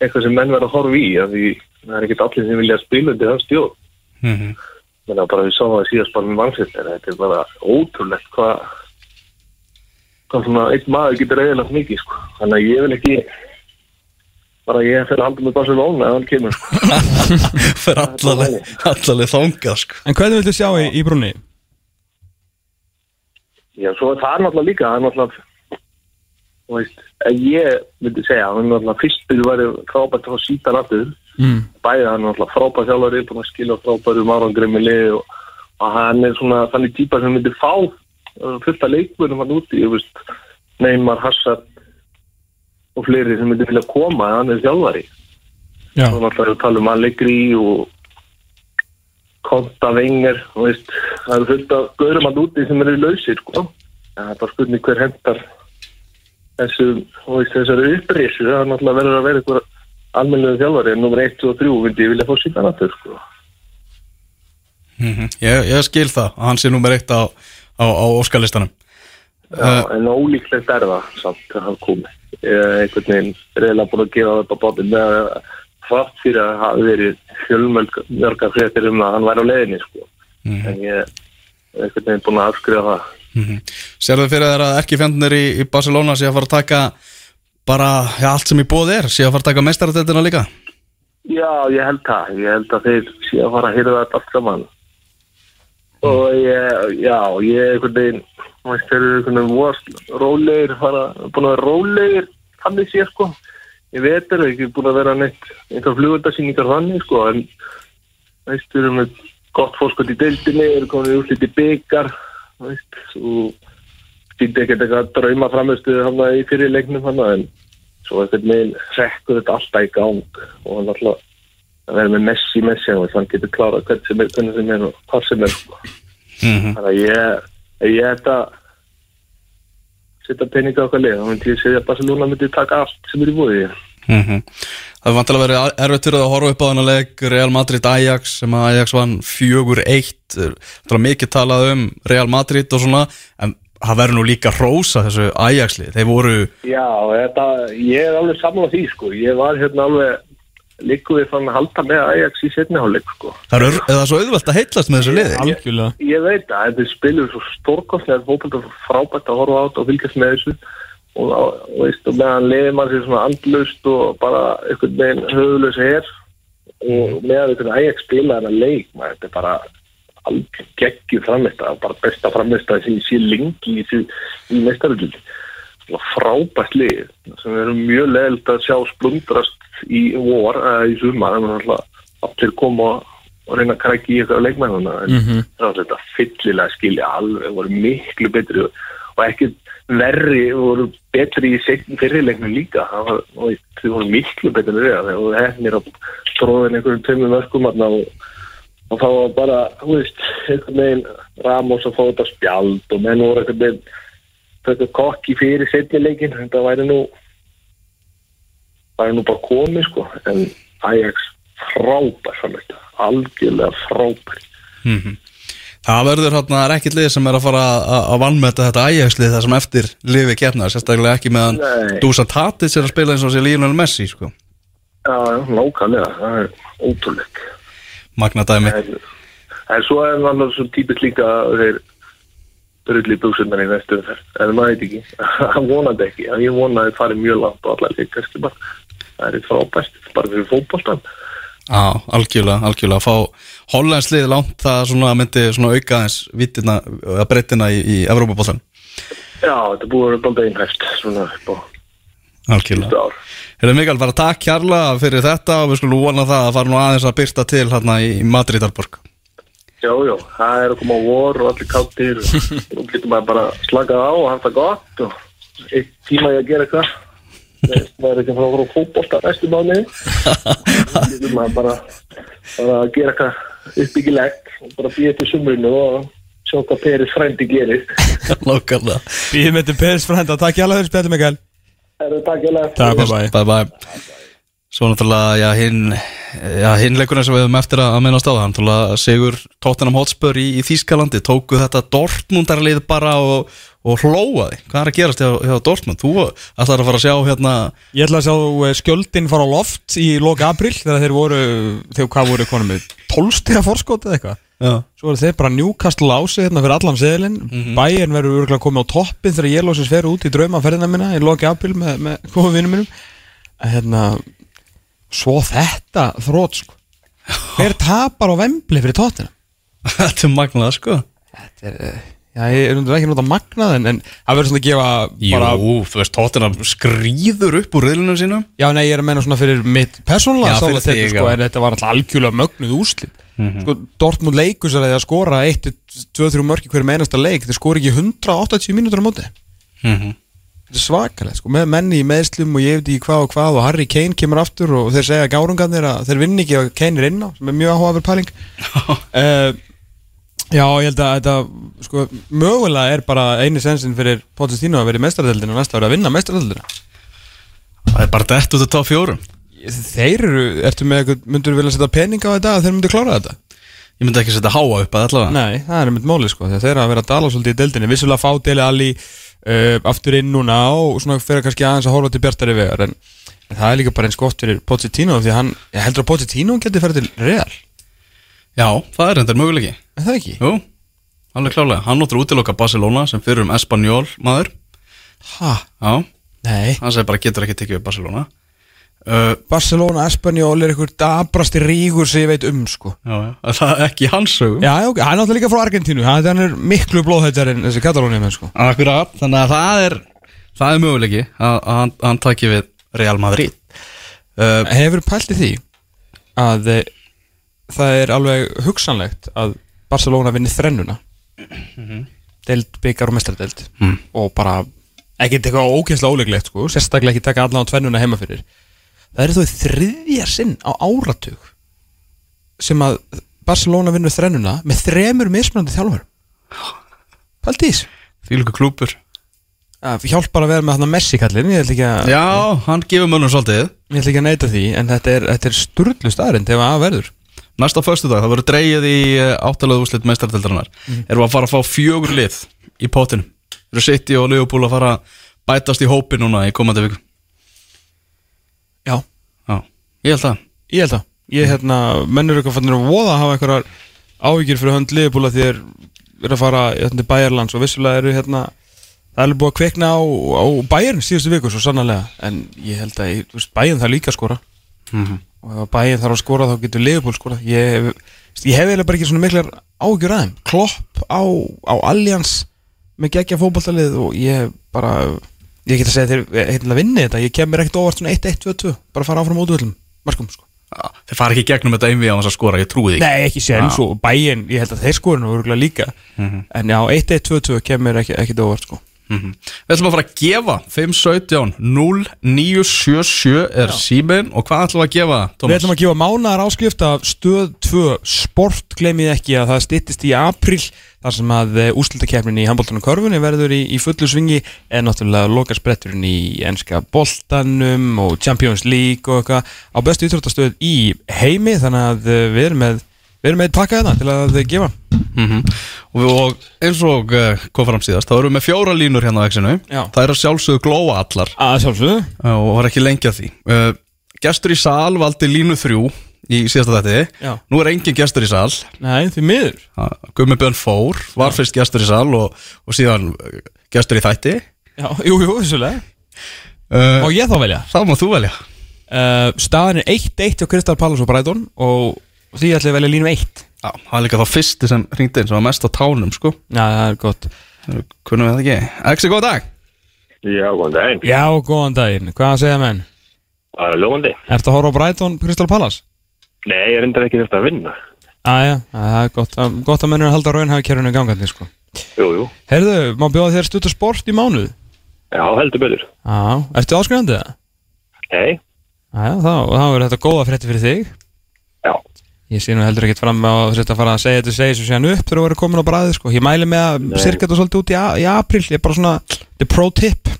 eitthvað sem menn verða að horfa í af því það er ekkert allir sem vilja spila undir hans stjórn mm -hmm. menn að bara við sáum það síðast bara með mannsættir þetta er bara ótrúlegt hvað hvað svona einn maður getur eiginlega mikið sko. þannig að ég vil ekki bara ég fyrir að halda með Barcelona ef hann kemur sko. fyrir allaleg, allaleg þangað sko. En hvernig viltu sjá í, í brunni? já, svo er það náttúrulega líka það er náttúrulega veist, ég myndi segja hann er náttúrulega fyrstur væri frábært að fá sítan aftur Mm. bæði hann er náttúrulega frábært þjálfari búin að skilja frábæru márangri með lið og og hann er svona þannig típa sem myndi fá uh, fullt af leikmönum hann úti ég veist, Neymar, Hassard og fleiri sem myndi vilja koma en hann er þjálfari Já. og náttúrulega við tala um Allegri og Konta veist, það eru fullt af gaurum hann úti sem eru lausir sko. það er bara spurning hver hendar þessu, þessari upprisu það er náttúrulega verður að vera einhver almennlega þjálfari en nummer 1 og 3 myndi ég vilja fá síðan aftur sko. Mhm. ég, ég skil það að hann sé nummer eitt á, á, á óskalistanum Já, en ólíklegt er það samt að hann er einhvern veginn reyðilega búin að gefa þetta bátum með að frátt fyrir að hafa verið fjölmörga fréttir um að hann væri á leiðinni sko. en ég er einhvern veginn búin að afskrifa það Serðu fyrir þér að ekki fjandunir í, í Barcelona sé að fara að taka bara ja, allt sem í bóð er sé að fara að taka meistaradeldina líka Já, ég held það. Ég held að þeir sé að fara að hýrða þetta allt saman. Og ég, já, ég er einhvern veginn, þeir eru einhvern veginn vorst, rólegir, fara, búin að vera rólegir, þannig sé, sko. Ég veit er ekki búin að vera neitt, einhver flugöldasýningar þannig, sko, en, veist, við erum með gott fórskot í deildinni, við erum komin í úrslit í byggar, veist, og stýndi ekkert eitthvað drauma framistuðu hann í fyrirleiknum hann, en svo einhvern veginn rekkur þetta alltaf í gang og hann alltaf að vera með Messi Messi og hann getur klárað hvern sem er, hvernig sem er og hvað sem er sko. þannig að ég ég ætta setja peninga á okkar lið. Þá myndi ég segja að Barcelona myndi taka allt sem er í búið mm Það er vantilega verið erfitt fyrir að horfa upp á þannig leik. Real Madrid Ajax sem að Ajax vann 4-1 Það er mikið talað um Real Madrid og svona en það verður nú líka hrósa þessu Ajax-lið þeir voru Já, þetta, ég er alveg saman á því sko. ég var hérna alveg líku við fann að halda með Ajax í setniháleik sko. það er, það er svo auðvelt að heitlast með þessu liði. Algjörlega. Ég veit að þetta spilur svo stórkostlega fókbalta svo frábært að horfa át og fylgjast með þessu. Og, og, veist og meðan liðir mann sér svona andlust og bara einhvern veginn höfulegs er og meðan einhvern Ajax spila þennan leik maður, þetta er bara algjör geggjur framist bara besta framist sem ég sé lengi í, í, og frábært lið sem við erum mjög leiðilt að sjá splundrast í vor eða í sumar en náttúrulega allir koma og reyna að krækja í eitthvað leikmennuna en mm -hmm. þetta fyllilega skilja alveg voru miklu betri og, ekki verri voru betri í fyrirleiknum líka það var, og þau voru miklu betri en það og hefnir að tróðin einhverjum tömum verkum og, og þá var bara, þú veist einhvern veginn Ramos að fá þetta spjald og menn voru einhvern veginn þetta kokki fyrir setnileikin þetta væri nú væri nú bara komið sko. En Ajax frábær algjörlega frábær. Það verður hérna, það ekkit lið sem er að fara að, vannmeta þetta Ajax-lið það sem eftir lifi kefnar, sérstaklega ekki meðan. Dusan Tatis er að spila eins og sé Lionel Messi, sko, Já, nákvæmlega, það er ótrúleik magnadæmi en, en svo er hann svo típist líka að þeir drulli búsunar í næstu umferð. En maður veit ekki, hann vonandi ekki. En ég vona að þeir fari mjög langt og allar bara, það er frábært bara fyrir fótboltan Já, algjörlega, algjörlega. Fá hollænslið langt það svona myndi svona auka eins vittina, breytina í, í Evrópabóltan Já, þetta búið að vera bálta einhæft svona upp á Algjörlega. Hefur Mikael bara takk kjærlega fyrir þetta og við skulum vona það að fara nú aðeins að byrsta til hérna í Madridarborg Já, já, það er að koma á vor og allir káttir. Og getur maður bara slakað á og haft það gott og eitt tíma í að gera eitthvað. Maður er ekki að fara að fara á fótbolta næstu mánuði. Getur maður bara, bara að gera eitthvað uppbyggilegt og bara býja til sumrinu og sjá hvað Peris frændi gerir. Lókarlega Býðum þetta Peris frænda Takk ég alveg fyrir spjallum Mikael. Það er takk ég Takk, bye bye Bye bye Svo náttúrulega, já, hinn já, hinn leikurinn sem við höfum eftir að minnast á það náttúrulega Sigur Tottenham Hotspur í, í Þýskalandi tóku þetta Dortmundarlið bara og, og hlóaði. Hvað er að gerast hjá, hjá Dortmund? Þú ætlar að fara að sjá hérna Ég ætla að sjá eh, skjöldin fara á loft í loka april þegar þeir voru, þegar hvað voru konum með? 12 stiga forskot eða eitthvað? Já, Svo voru þeir bara Newcastle á sig hérna fyrir allan seðilinn. Mm Bayern verður örgulega komið á toppin þegar Jelósis fer út í draumaferðina minna í loki april með, með góða vinnum minnum En hérna Svo þetta þrótt sko Hver tapar á vembli fyrir tóttina? þetta er magnað sko Þetta er, eh, já ég er undir ekki nota magnað en, en það verður svona að gefa bara Jú, þú veist, Tottenham skrýður upp úr riðlunum sínum Já, nei, ég er að menna svona fyrir mitt fyrir sálartekur, þig, sko, já. en þetta var alltaf algjörlega mögnuð úrslit sko, Dortmund leikur sér að að skora 1-2-3 mörki hverjum einasta leik þeir skora ekki 180 mínútur á móti Mhm. Þetta er svakalegt sko, með menni í meðslum og ég veit ekki hvað og hvað og Harry Kane kemur aftur og þeir segja gárungarnir að þeir vinni ekki og Kane er inn á sem er mjög áhugaður pæling. Uh, Já, ég held að þetta sko, mögulega er bara eini sensin fyrir Pochettino að vera í mestradeldinu og næsta ári að vinna mestradeldina Það er bara dett út af top fjórum. Þeir eru, ertu með eitthvað, myndur vilja setja pening á þetta að þeir myndu klára þetta? Ég myndi ekki setja háa upp að allavega. Nei, það er mynd máli sko, þeir að vera að dala svolítið í deildinni, vissulega fá Dele Alli uh, aftur inn núna og svona fyrir kannski aðeins að horfa til bjartari vegar en, en það er líka bara eins gott fyrir Pochettino því hann, ég heldur að Pochettino geti ferð til Real, Já, það er endar möguleiki. Er það ekki? Jú, alveg klálega Hann notur útiloka Barcelona sem fyrir um Espanjól maður. Ha? Já, Nei. Hann segir bara getur ekki tekið við Barcelona uh, Barcelona, Espanjól er einhver dabrasti rígur sem ég veit um sko. Já, já, það er ekki hans sögum? Já, ok, hann er alltaf líka frá Argentínu. Hann er miklu blóðhættar en þessi Katalónia menn sko. Akkurat, þannig að það er það er möguleiki að, hann, hann taki við Real Madrid. Uh, Hefur pælt í því að eh, það er alveg hugsanlegt að Barcelona vinni þrennuna? Deild, byggar og mestardeild Mm. og bara ekkert eitthvað ókynnslega óleglegt sko, sérstaklega ekki taka allan á tvennuna heima fyrir það er þó í þriðja sinn á áratug sem að Barcelona vinnur þrennuna með þremur mismunandi þjálfur Pælt í þess Því líka klúpur Það hjálpar að vera með hann Messi kallin að, Já, hann gefur mönnum svolítið. Ég ætla ekki að neita því en þetta er, er sturlu staðarind ef að verður. Næsta föstudag, það verður dreigið í áttalöðu úslit meistardeldarinnar Erum við að fara að fá fjögur lið í potinu Eru City og Liverpool að fara að bætast í hópi núna í komandi viku Já, Já, ég held það. Ég held að Ég hérna, mennur eitthvað fannir að voða að hafa einhverjar áhyggjur fyrir hönd liðbúla því þeir eru að fara til Bæjarlands og vissulega eru hérna það er búið að kveikna á, á Bæjarn síðustu viku svo sannarlega. En ég held að veist, Bæjarn það líka að skora. Mhm. og ef Bæjarn þarf að skora þá getur liðbúl skora ég, ég hef eiginlega bara ekki svona miklar áhyggjur aðeim klopp á, á Allians með geggja fótballtalið og ég bara ég get að segja þeir hérna vinni þetta. Ég kemur ekkert óvart svona 1-1-2-2 bara fara áfram út öllum markum sko. Þeir fara ekki gegnum þetta einvið á þess að skora, ég trúi ekki. Nei, ekki séns og bæinn, ég held að þeir skorin og örgulega líka. En já, 1-1-2-2 kemur ekki, ekki óvart sko Mhm. Við ætlum að fara að gefa 517 0977 er síminn. Og hvað ætlum við að gefa, Við Thomas? ætlum að gefa mánaðar áskrift af stöð 2 sport, glemið ekki að það styttist í april þar sem að úslutakefnin í handbóltanum körfunni verður í, í fullu svingi. En náttúrulega loka spretturinn í enska boltanum og Champions League og eitthvað á bestu íþróttastöð í heimi. Þannig að eh, við erum með við erum með pakka þetta til að gefa. Mm og, og eins og uh, kom fram síðast, þá erum við með fjóra línur hérna á exinu Já. Það er að sjálfsögðu glóa allar. Að sjálfsögðu. Uh, og var ekki lengi að því. Uh, Gestur í sal valdi línu þrjú í síðasta þetta Já. Nú er engin gestur í sal. Nei, því miður. Gummi Björn Fór var fyrst gestur í sal og, og síðan uh, gestur í þætti. Já, jú, jú, vissulega. Og ég þá velja? Það má þú velja. Staðan er 1-1 á Kristal Palace og Brighton og því ætlum ég að velja línum 1 Já, það er líka þá fyrsti sem hringdi inn sem var mest á tánum sko Já, það er gott Kunnum við það ekki Exi, góð dag Já, góðan daginn. Já, góðan daginn, hvað segja menn? Það er lóðandi. Ertu að horfa á Brighton Kristal Palace? Nei, ég reyndar ekki þetta að vinna. Æja, það er gott, að- gott að mennur að halda raunhafkerfinu gangandi sko. Jú, jú. Herðu, má bjóða þér stuttur sport í mánuð? Já, heldur betur. Já, ertu áskrifandi það? Nei. Æja, þá, þá er þetta góða frétti fyrir þig Já. Ég sé nú heldur ekkert fram á að þetta fara að segja þetta segja svo séðan upp þegar þú verður komin á bræði sko. Ég mæli með að sirka þetta svolítið út í, í april Ég er bara svona, the pro tip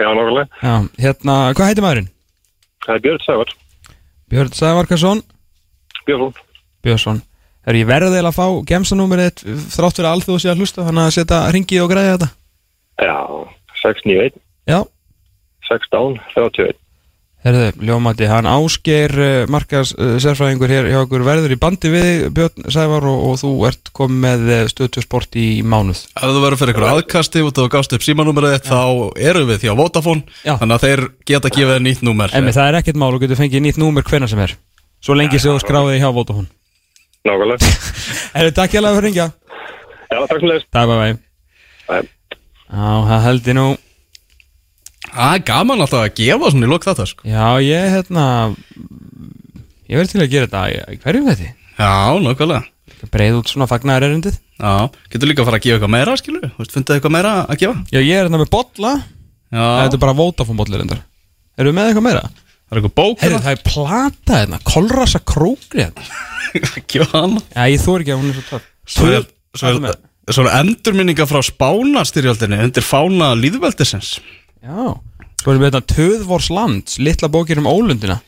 Já, nákvæmlega. Já, hérna, hvað heitir maðurinn? Það er Björn Sævar. Björn Sævarkarsson Björn. Björnsson Er ég verðið að fá gemsanúmerið þrátt fyrir alþjóð sé að hlusta þannig að setja ringi og græða þetta Já, 691, Já, 16, 31. herðu, ljómati, hann ásker uh, markas uh, sérfræðingur hér hjá okkur verður í bandi við Björn Sævar og, og þú ert komið með uh, stöðtu sport í mánuð Ef þú verður fyrir ykkur aðkasti og gást upp símanúmerið þitt, þá eru við því á Vodafone Já. þannig að þeir geta gefið þér nýtt númer Emmi, það er ekkert mál og getur fengið nýtt númer hvenna sem er Svo lengi sem þú skráðið hjá Vodafone Nákvæmlega. Herðu, takk hjá að ringja Já, takk fyrir. Takk, bæ, bæ Bæ. Já, það held ég nú Það er gaman alltaf að gefa svona í lok þetta sko. Já, ég, hérna Ég verð til að gera þetta í, í hverju þetta Já, nákvæmlega. Breið út svona fagnar erindið Já, getur líka að fara að gefa eitthvað meira, skilur Þú veist, fundið eitthvað meira að gefa? Já, ég er hérna með bolla. Já, Þetta er bara Vodafone bollir reyndar. Erum við með eitthvað meira? það er eitthvað bók Heyrðu, það er plata hérna, kolrasa krókri hérna. Gefa hana. Já, að Já, svo erum við hérna Töðvors lands, litla bókir um ólundina.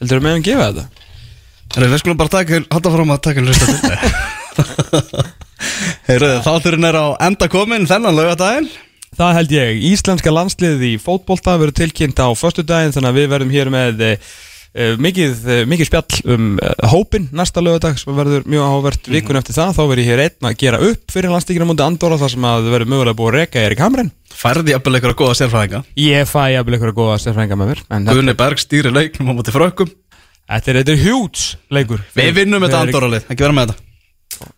Heldur við með að gefa þetta? Herra, við skulum bara taka, halda fram að taka hlusta til. Heyrðu, þátturinn er á enda komin þennan laugadaginn Það held ég, íslenska landsliðið í fótbolta verður tilkynnt á föstudaginn þannig að við verðum hér með uh, mikið, uh, mikið spjall um uh, hópin næsta lögadag sem verður mjög áhvert vikun eftir það þá verður ég hér einn að gera upp fyrir landstíkina mútið Andorra þar sem að verður mögulega búið að reka Erik Hamren. Færði jafnvel eitthvað góða sérfræðinga? Ég fæ jafnvel eitthvað góða stærfrænga með mér Guðni Berg stýri leiknum á móti frökkum. Þetta er, er huge leikur Við vinnum þetta. Andorralið, ekki vera með þetta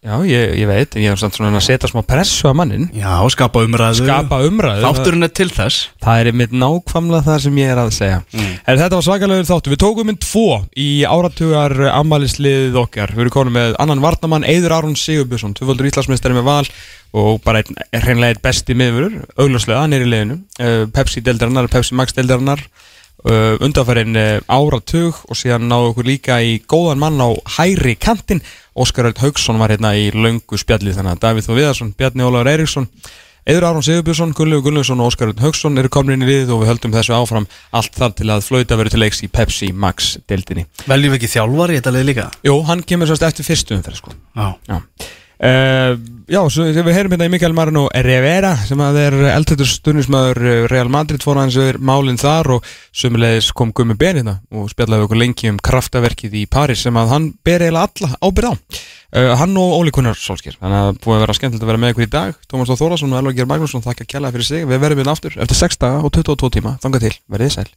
Já, ég, ég veit, ég er samt svona að setja smá pressu á mannin Já, skapa umræðu. Skapa umræðu. Þátturinn er til þess. Það er einmitt nákvæmlega það sem ég er að segja. Mm. En þetta var svakalegur þáttu Við tókum minn tvo í áratugar ammælisliðið okkar. Við erum konum með annan varnamann Eiður Aron Sigurbjörnsson Tvöfaldur Íslandsmeistari með val Og bara einn, hreinlega einn besti miðurur Augljóslega, hann er í liðinu. Uh, Pepsi deildarinnar, Pepsi Max deildarinnar. Uh, Undanfærin uh, áratug Og síðan náðu okkur líka í góðan mann á hæri kantinn Óskar Örd Haugsson var hérna í löngu spjalli Þannig að Davíð Þó Viðarsson, Bjarni Ólafur Eiríksson Eður Aron Sigurbjörnsson, Gunnlegu Gunnlaugsson og Óskar Örn Haugsson eru komin inn í liðið og við höldum þessu áfram allt þar til að flauta verið til leiks í Pepsi Max deildinni. Veljum við ekki þjálfar í þetta lið líka? Jú, hann kemur sérst eftir fyrstu umferð sko. Já Já, uh, já svo við heyrum hérna í Mikael Marino Rivera sem að er eldhættur stundismæður Real Madrid fór hans yfir málinn þar og sömulegis kom Gummi Ben hérna og spjallaði okkur lengi um kraftaverkið í Paris sem að hann ber eiginlega alla ábyrð á. Uh, hann og Óli Kunnar Solskjær þannig að það búið að vera skemmtilegt að vera með ykkur í dag. Tómas Þór Þórðarsson og Elvar Geir Magnússon þakka kjærlega fyrir sig. Við verðum við aftur eftir 6 daga og 22 tíma. Þanga til, verðið sæl